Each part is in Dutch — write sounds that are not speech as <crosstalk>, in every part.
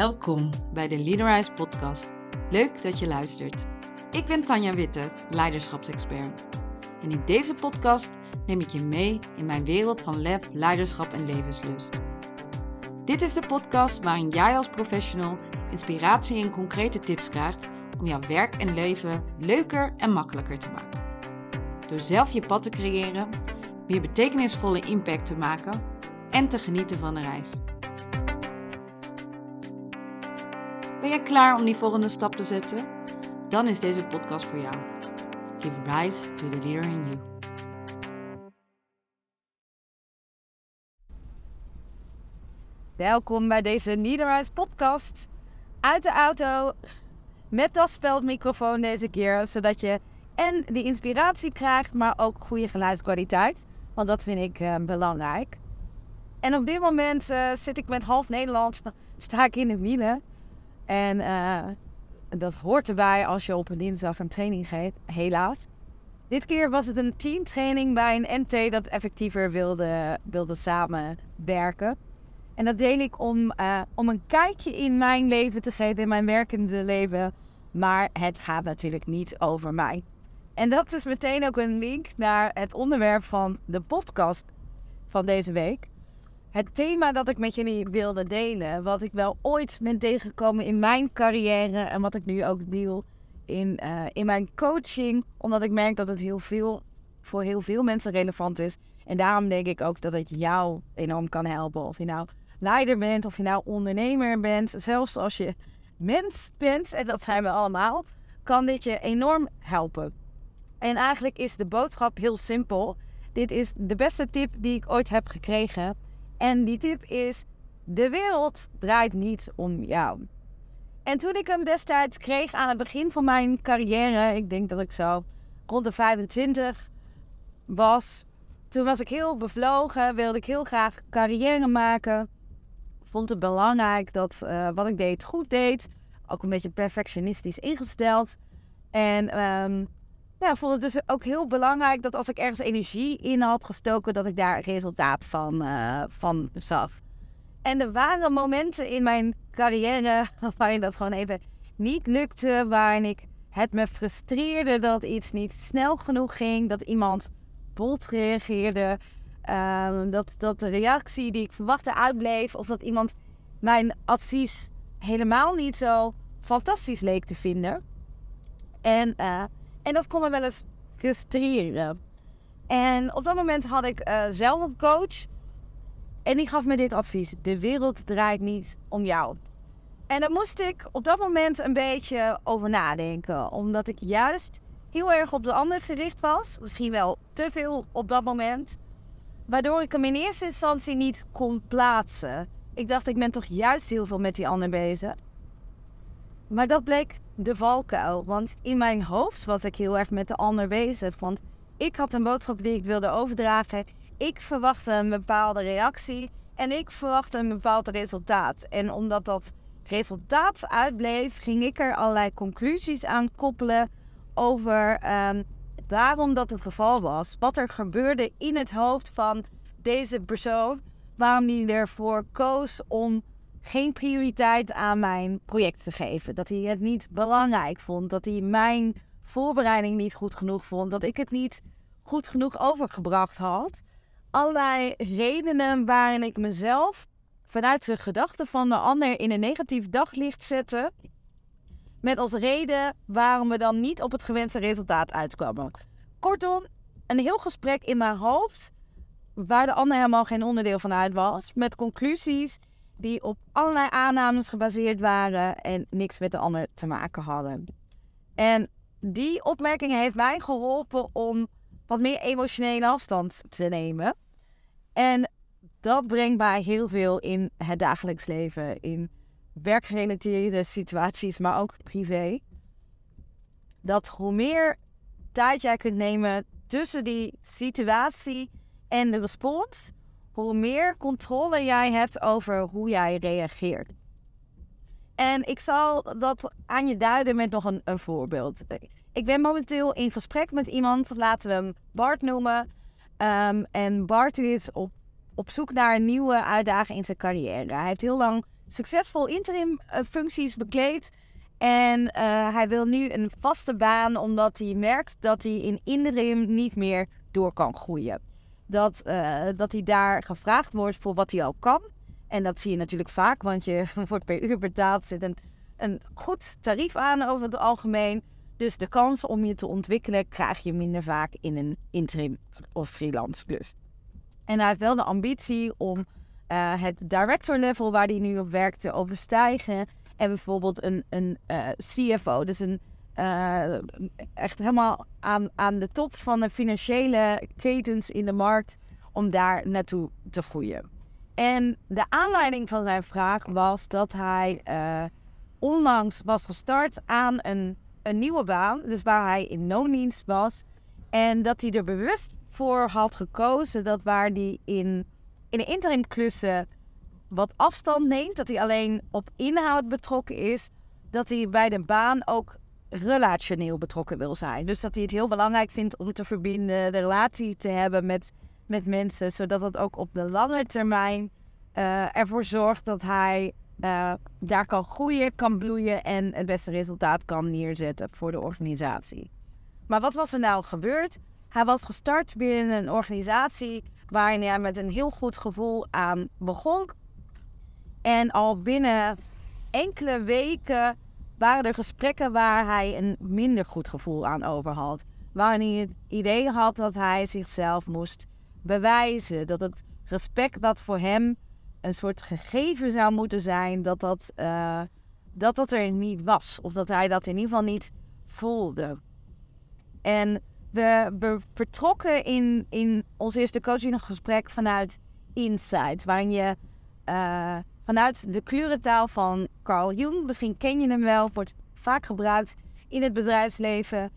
Welkom bij de Leaderize podcast. Leuk dat je luistert. Ik ben Tanja Witte, leiderschapsexpert. En in deze podcast neem ik je mee in mijn wereld van lef, leiderschap en levenslust. Dit is de podcast waarin jij als professional inspiratie en concrete tips krijgt om jouw werk en leven leuker en makkelijker te maken. Door zelf je pad te creëren, meer betekenisvolle impact te maken en te genieten van de reis. Ben jij klaar om die volgende stap te zetten? Dan is deze podcast voor jou. Give rise to the leader in you. Welkom bij deze Niederhuis podcast. Uit de auto met dat speldmicrofoon deze keer, zodat je en die inspiratie krijgt, maar ook goede geluidskwaliteit. Want dat vind ik uh, belangrijk. En op dit moment uh, zit ik met half Nederland, <laughs> sta ik in de wielen. En uh, dat hoort erbij als je op een dinsdag een training geeft, helaas. Dit keer was het een teamtraining bij een MT dat effectiever wilde, wilde samenwerken. En dat deel ik om, uh, om een kijkje in mijn leven te geven, in mijn werkende leven. Maar het gaat natuurlijk niet over mij. En dat is meteen ook een link naar het onderwerp van de podcast van deze week. Het thema dat ik met jullie wilde delen, wat ik wel ooit ben tegengekomen in mijn carrière en wat ik nu ook deel in, uh, in mijn coaching, omdat ik merk dat het heel veel, voor heel veel mensen relevant is. En daarom denk ik ook dat het jou enorm kan helpen. Of je nou leider bent, of je nou ondernemer bent, zelfs als je mens bent, en dat zijn we allemaal, kan dit je enorm helpen. En eigenlijk is de boodschap heel simpel. Dit is de beste tip die ik ooit heb gekregen. En die tip is: de wereld draait niet om jou. En toen ik hem destijds kreeg aan het begin van mijn carrière, ik denk dat ik zo rond de 25 was, toen was ik heel bevlogen, wilde ik heel graag carrière maken. Vond het belangrijk dat uh, wat ik deed goed deed. Ook een beetje perfectionistisch ingesteld. En um, ja, vond het dus ook heel belangrijk dat als ik ergens energie in had gestoken, dat ik daar resultaat van, uh, van zag. En er waren momenten in mijn carrière <laughs> waarin dat gewoon even niet lukte, waarin ik het me frustreerde dat iets niet snel genoeg ging, dat iemand bot reageerde, uh, dat, dat de reactie die ik verwachtte uitbleef, of dat iemand mijn advies helemaal niet zo fantastisch leek te vinden. En uh, en dat kon me wel eens frustreren. En op dat moment had ik uh, zelf een coach. En die gaf me dit advies. De wereld draait niet om jou. En daar moest ik op dat moment een beetje over nadenken. Omdat ik juist heel erg op de ander gericht was. Misschien wel te veel op dat moment. Waardoor ik hem in eerste instantie niet kon plaatsen. Ik dacht, ik ben toch juist heel veel met die ander bezig. Maar dat bleek de valkuil. Want in mijn hoofd was ik heel erg met de ander bezig. Want ik had een boodschap die ik wilde overdragen. Ik verwachtte een bepaalde reactie. En ik verwachtte een bepaald resultaat. En omdat dat resultaat uitbleef, ging ik er allerlei conclusies aan koppelen over um, waarom dat het geval was. Wat er gebeurde in het hoofd van deze persoon. Waarom die ervoor koos om geen prioriteit aan mijn project te geven. Dat hij het niet belangrijk vond. Dat hij mijn voorbereiding niet goed genoeg vond. Dat ik het niet goed genoeg overgebracht had. Allerlei redenen waarin ik mezelf vanuit de gedachten van de ander in een negatief daglicht zette. Met als reden waarom we dan niet op het gewenste resultaat uitkwamen. Kortom, een heel gesprek in mijn hoofd. Waar de ander helemaal geen onderdeel van uit was. Met conclusies die op allerlei aannames gebaseerd waren en niks met de ander te maken hadden. En die opmerking heeft mij geholpen om wat meer emotionele afstand te nemen. En dat brengt mij heel veel in het dagelijks leven, in werkgerelateerde situaties, maar ook privé. Dat hoe meer tijd jij kunt nemen tussen die situatie en de respons, hoe meer controle jij hebt over hoe jij reageert. En ik zal dat aan je duiden met nog een, een voorbeeld. Ik ben momenteel in gesprek met iemand, laten we hem Bart noemen. Um, en Bart is op, op zoek naar een nieuwe uitdaging in zijn carrière. Hij heeft heel lang succesvol interim functies bekleed. En hij wil nu een vaste baan, omdat hij merkt dat hij in interim niet meer door kan groeien. Dat, dat hij daar gevraagd wordt voor wat hij al kan. En dat zie je natuurlijk vaak, want je <laughs> wordt per uur betaald. zit een, een goed tarief aan over het algemeen. Dus de kans om je te ontwikkelen krijg je minder vaak in een interim of freelance klus. En hij heeft wel de ambitie om uh, het director level waar hij nu op werkt te overstijgen. En bijvoorbeeld een, een eh, CFO, dus een, uh, echt helemaal aan, aan de top van de financiële ketens in de markt, om daar naartoe te groeien. En de aanleiding van zijn vraag was dat hij onlangs was gestart aan een, een nieuwe baan, dus waar hij in loondienst was. En dat hij er bewust voor had gekozen dat waar hij in, in de interim klussen wat afstand neemt, dat hij alleen op inhoud betrokken is, dat hij bij de baan ook relationeel betrokken wil zijn. Dus dat hij het heel belangrijk vindt om te verbinden, de relatie te hebben met, met mensen, zodat het ook op de lange termijn uh, ervoor zorgt dat hij uh, daar kan groeien, kan bloeien en het beste resultaat kan neerzetten voor de organisatie. Maar wat was er nou gebeurd? Hij was gestart binnen een organisatie waar hij met een heel goed gevoel aan begon. En al binnen enkele weken waren er gesprekken waar hij een minder goed gevoel aan over had. Waar hij het idee had dat hij zichzelf moest bewijzen. Dat het respect dat voor hem een soort gegeven zou moeten zijn, dat dat, uh, dat dat er niet was. Of dat hij dat in ieder geval niet voelde. En we, vertrokken in, in ons eerste coachinggesprek vanuit insights, waarin je uh, vanuit de klurentaal van Carl Jung, misschien ken je hem wel, wordt vaak gebruikt in het bedrijfsleven.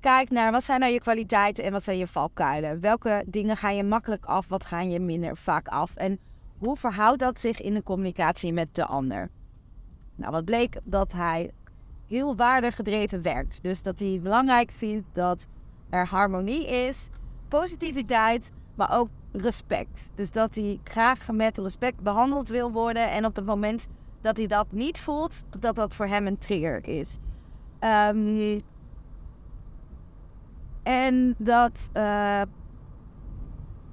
Kijk naar wat zijn nou je kwaliteiten en wat zijn je valkuilen. Welke dingen ga je makkelijk af, wat ga je minder vaak af. En hoe verhoudt dat zich in de communicatie met de ander? Nou, wat bleek dat hij heel waardegedreven werkt. Dus dat hij belangrijk vindt dat er harmonie is, positiviteit, maar ook respect. Dus dat hij graag met respect behandeld wil worden en op het moment dat hij dat niet voelt, dat dat voor hem een trigger is. Um, en dat, uh,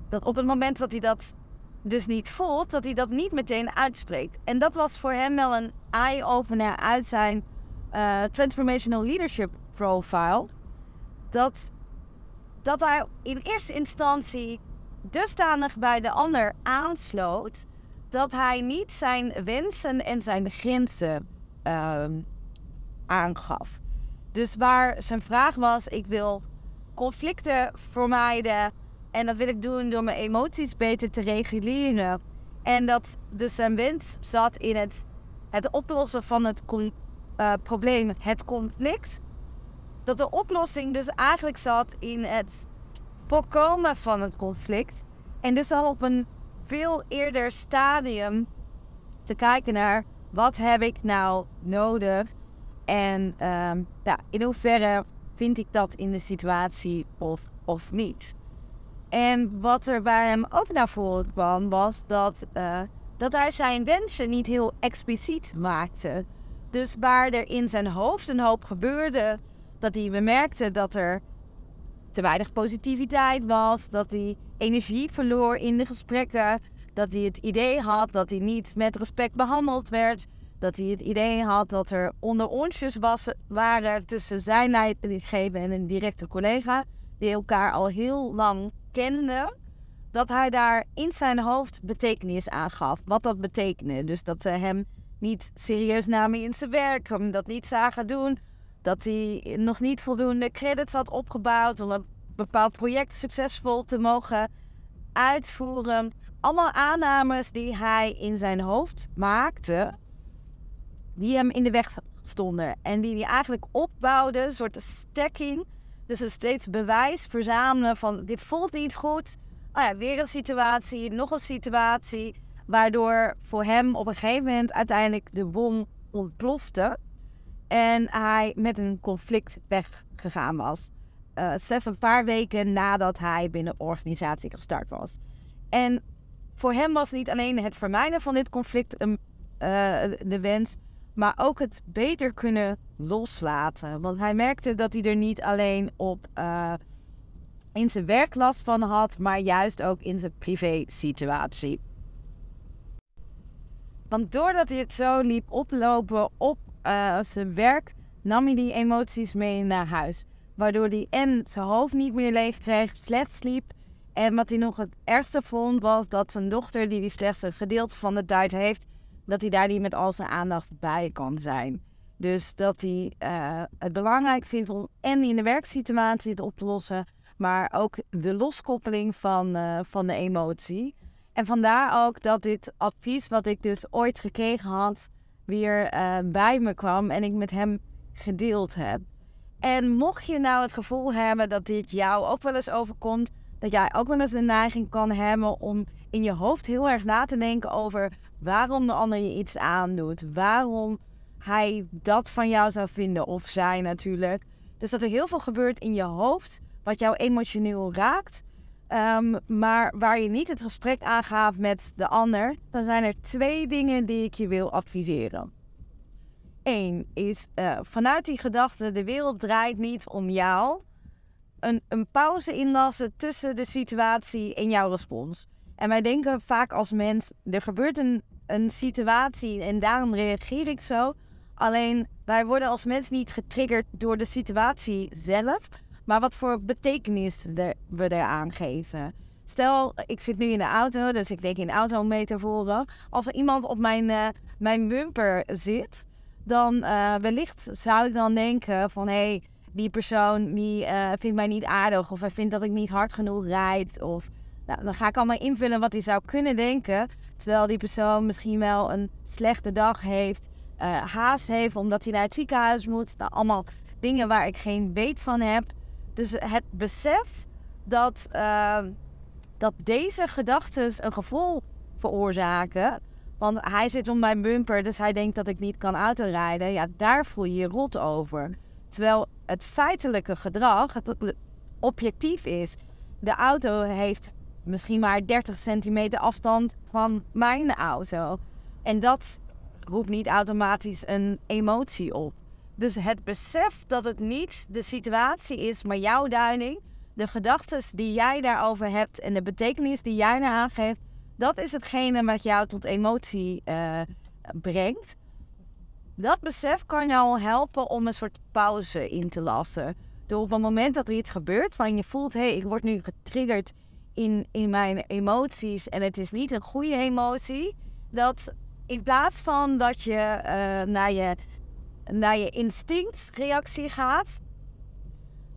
dat op het moment dat hij dat dus niet voelt, dat hij dat niet meteen uitspreekt. En dat was voor hem wel een eye-opener uit zijn uh, Transformational Leadership Profile. Dat, dat hij in eerste instantie dusdanig bij de ander aansloot dat hij niet zijn wensen en zijn grenzen uh, aangaf. Dus waar zijn vraag was: ik wil conflicten vermijden en dat wil ik doen door mijn emoties beter te reguleren. En dat dus zijn wens zat in het, het oplossen van het uh, probleem, het conflict. Dat de oplossing dus eigenlijk zat in het voorkomen van het conflict. En dus al op een veel eerder stadium te kijken naar wat heb ik nou nodig. En um, ja, in hoeverre vind ik dat in de situatie of, of niet. En wat er bij hem ook naar voren kwam, was dat, uh, dat hij zijn wensen niet heel expliciet maakte. Dus waar er in zijn hoofd een hoop gebeurde, dat hij bemerkte dat er te weinig positiviteit was, dat hij energie verloor in de gesprekken, dat hij het idee had dat hij niet met respect behandeld werd, dat hij het idee had dat er onder onsjes waren tussen zijn leidinggever en een directe collega, die elkaar al heel lang kende, dat hij daar in zijn hoofd betekenis aan gaf. Wat dat betekende. Dus dat ze hem niet serieus namen in zijn werk, hem dat niet zagen doen. Dat hij nog niet voldoende credits had opgebouwd om een bepaald project succesvol te mogen uitvoeren. Allemaal aannames die hij in zijn hoofd maakte, die hem in de weg stonden. En die hij eigenlijk opbouwde, een soort stacking dus er steeds bewijs verzamelen van dit voelt niet goed. Oh ja, weer een situatie, nog een situatie. Waardoor voor hem op een gegeven moment uiteindelijk de bom ontplofte. En hij met een conflict weggegaan was. Uh, slechts een paar weken nadat hij binnen de organisatie gestart was. En voor hem was niet alleen het vermijden van dit conflict een, de wens, maar ook het beter kunnen loslaten. Want hij merkte dat hij er niet alleen op in zijn werk last van had, maar juist ook in zijn privé situatie. Want doordat hij het zo liep oplopen op uh, zijn werk, nam hij die emoties mee naar huis. Waardoor hij en zijn hoofd niet meer leeg kreeg, slecht sliep. En wat hij nog het ergste vond, was dat zijn dochter, die die slechts een gedeelte van de tijd heeft, dat hij daar niet met al zijn aandacht bij kan zijn. Dus dat hij uh, het belangrijk vindt om en in de werksituatie het op te lossen, maar ook de loskoppeling van, uh, van de emotie. En vandaar ook dat dit advies, wat ik dus ooit gekregen had, weer uh, bij me kwam en ik met hem gedeeld heb. En mocht je nou het gevoel hebben dat dit jou ook wel eens overkomt, dat jij ook wel eens de neiging kan hebben om in je hoofd heel erg na te denken over waarom de ander je iets aandoet, waarom hij dat van jou zou vinden of zij natuurlijk. Dus dat er heel veel gebeurt in je hoofd wat jou emotioneel raakt, um, maar waar je niet het gesprek aangaat met de ander, dan zijn er twee dingen die ik je wil adviseren. Eén is uh, vanuit die gedachte: de wereld draait niet om jou. Een, een pauze inlassen tussen de situatie en jouw respons. En wij denken vaak als mens: er gebeurt een, een situatie en daarom reageer ik zo. Alleen wij worden als mens niet getriggerd door de situatie zelf, maar wat voor betekenis we eraan geven. Stel, ik zit nu in de auto, dus ik denk in de autometer Als er iemand op mijn, uh, mijn bumper zit, dan uh, wellicht zou ik dan denken van... hé, hey, die persoon die, uh, vindt mij niet aardig of hij vindt dat ik niet hard genoeg rijd. Of, nou, dan ga ik allemaal invullen wat hij zou kunnen denken. Terwijl die persoon misschien wel een slechte dag heeft, haast heeft omdat hij naar het ziekenhuis moet. Nou, allemaal dingen waar ik geen weet van heb. Dus het besef dat, uh, dat deze gedachten een gevoel veroorzaken. Want hij zit op mijn bumper, dus hij denkt dat ik niet kan autorijden. Ja, daar voel je je rot over. Terwijl het feitelijke gedrag, het objectief is. De auto heeft misschien maar 30 centimeter afstand van mijn auto. En dat roept niet automatisch een emotie op. Dus het besef dat het niet de situatie is, maar jouw duiding, de gedachten die jij daarover hebt en de betekenis die jij naar aangeeft, dat is hetgene wat jou tot emotie uh, brengt. Dat besef kan jou helpen om een soort pauze in te lassen. Door op het moment dat er iets gebeurt, van je voelt, hé, hey, ik word nu getriggerd in, in mijn emoties en het is niet een goede emotie, dat in plaats van dat je uh, naar je naar je instinctreactie gaat,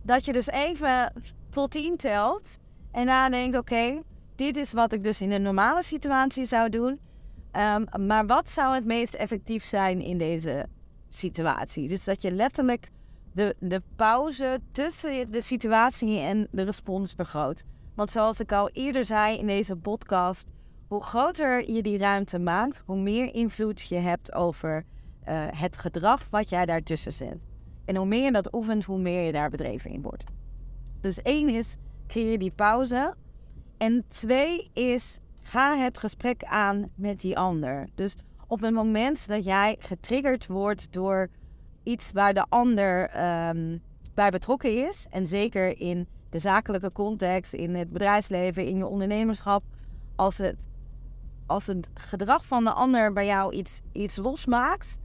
dat je dus even tot 10 telt en nadenkt: oké, dit is wat ik dus in een normale situatie zou doen. Um, maar wat zou het meest effectief zijn in deze situatie? Dus dat je letterlijk de, de pauze tussen de situatie en de respons vergroot. Want zoals ik al eerder zei in deze podcast, hoe groter je die ruimte maakt, hoe meer invloed je hebt over uh, het gedrag wat jij daartussen zet. En hoe meer je dat oefent, hoe meer je daar bedreven in wordt. Dus één is, creëer die pauze. En twee is, ga het gesprek aan met die ander. Dus op het moment dat jij getriggerd wordt door iets waar de ander um, bij betrokken is, en zeker in de zakelijke context, in het bedrijfsleven, in je ondernemerschap, als het, als het gedrag van de ander bij jou iets, iets losmaakt,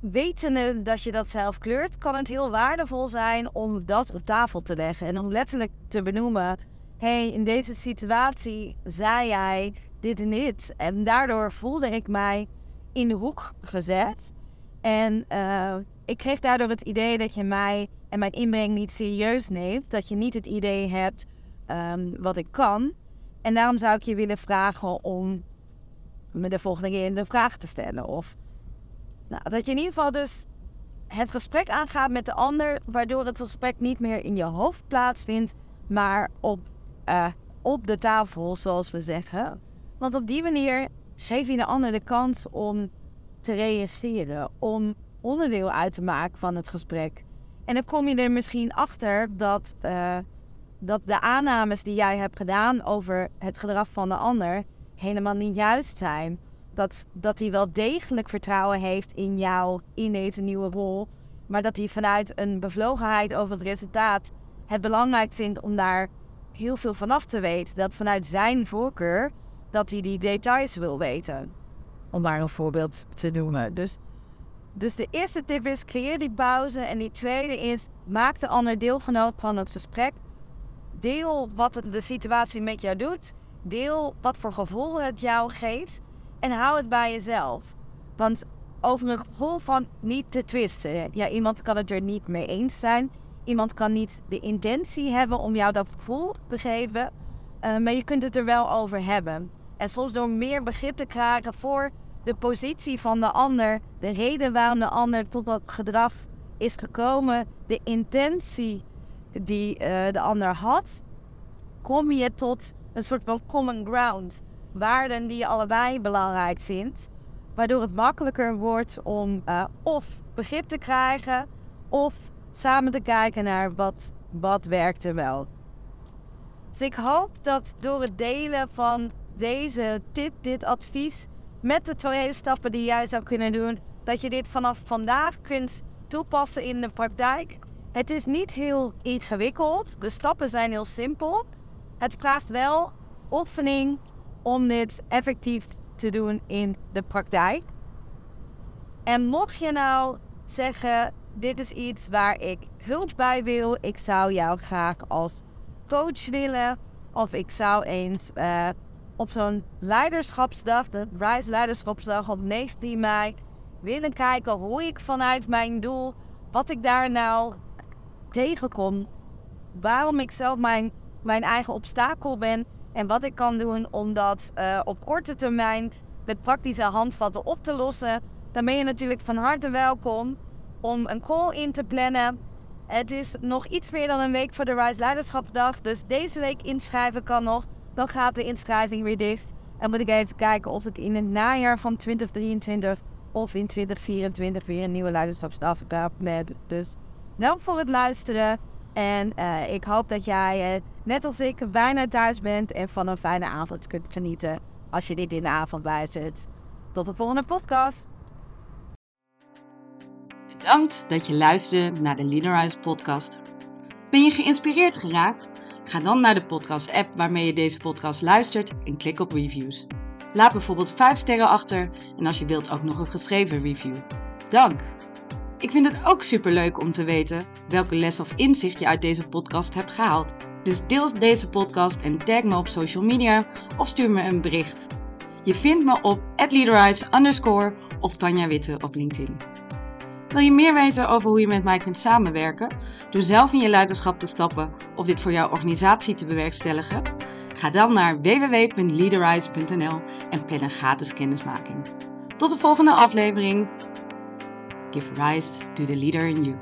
wetende dat je dat zelf kleurt, kan het heel waardevol zijn om dat op tafel te leggen. En om letterlijk te benoemen: hey, in deze situatie zei jij dit en dit. En daardoor voelde ik mij in de hoek gezet. En uh, ik kreeg daardoor het idee dat je mij en mijn inbreng niet serieus neemt. Dat je niet het idee hebt um, wat ik kan. En daarom zou ik je willen vragen om me de volgende keer de vraag te stellen. Of nou, dat je in ieder geval dus het gesprek aangaat met de ander, waardoor het gesprek niet meer in je hoofd plaatsvindt, maar op, uh, op de tafel, zoals we zeggen. Want op die manier geef je de ander de kans om te reageren, om onderdeel uit te maken van het gesprek. En dan kom je er misschien achter dat, uh, dat de aannames die jij hebt gedaan over het gedrag van de ander helemaal niet juist zijn dat, dat hij wel degelijk vertrouwen heeft in jou, in deze nieuwe rol. Maar dat hij vanuit een bevlogenheid over het resultaat het belangrijk vindt om daar heel veel vanaf te weten. Dat vanuit zijn voorkeur, dat hij die details wil weten. Om maar een voorbeeld te noemen. Dus, dus de eerste tip is, creëer die pauze. En die tweede is, maak de ander deelgenoot van het gesprek. Deel wat de situatie met jou doet. Deel wat voor gevoel het jou geeft. En hou het bij jezelf. Want over een gevoel van niet te twisten. Ja, iemand kan het er niet mee eens zijn. Iemand kan niet de intentie hebben om jou dat gevoel te geven. Uh, maar je kunt het er wel over hebben. En soms door meer begrip te krijgen voor de positie van de ander, de reden waarom de ander tot dat gedrag is gekomen, de intentie die uh, de ander had, kom je tot een soort van common ground. Waarden die je allebei belangrijk vindt. Waardoor het makkelijker wordt om uh, of begrip te krijgen of samen te kijken naar wat, wat werkt er wel. Dus ik hoop dat door het delen van deze tip, dit advies, met de twee stappen die jij zou kunnen doen, dat je dit vanaf vandaag kunt toepassen in de praktijk. Het is niet heel ingewikkeld, de stappen zijn heel simpel. Het vraagt wel oefening om dit effectief te doen in de praktijk. En mocht je nou zeggen, dit is iets waar ik hulp bij wil, ik zou jou graag als coach willen, of ik zou eens uh, op zo'n leiderschapsdag, de Rise Leiderschapsdag op 19 mei, willen kijken hoe ik vanuit mijn doel, wat ik daar nou tegenkom, waarom ik zelf mijn, mijn eigen obstakel ben en wat ik kan doen om dat uh, op korte termijn met praktische handvatten op te lossen, dan ben je natuurlijk van harte welkom om een call in te plannen. Het is nog iets meer dan een week voor de Rise Leiderschapsdag, dus deze week inschrijven kan nog. Dan gaat de inschrijving weer dicht. En moet ik even kijken of ik in het najaar van 2023 of in 2024 weer een nieuwe leiderschapsdag plannen. Dus dank voor het luisteren. En uh, ik hoop dat jij, uh, net als ik, bijna thuis bent en van een fijne avond kunt genieten als je dit in de avond luistert. Tot de volgende podcast. Bedankt dat je luisterde naar de Leaderize podcast. Ben je geïnspireerd geraakt? Ga dan naar de podcast app waarmee je deze podcast luistert en klik op reviews. Laat bijvoorbeeld 5 sterren achter en als je wilt ook nog een geschreven review. Dank! Ik vind het ook super leuk om te weten welke les of inzicht je uit deze podcast hebt gehaald. Dus deel deze podcast en tag me op social media of stuur me een bericht. Je vindt me op leaderize underscore of Tanja Witte op LinkedIn. Wil je meer weten over hoe je met mij kunt samenwerken, door zelf in je leiderschap te stappen of dit voor jouw organisatie te bewerkstelligen? Ga dan naar www.leaderize.nl en plan een gratis kennismaking. Tot de volgende aflevering. Give rise to the leader in you.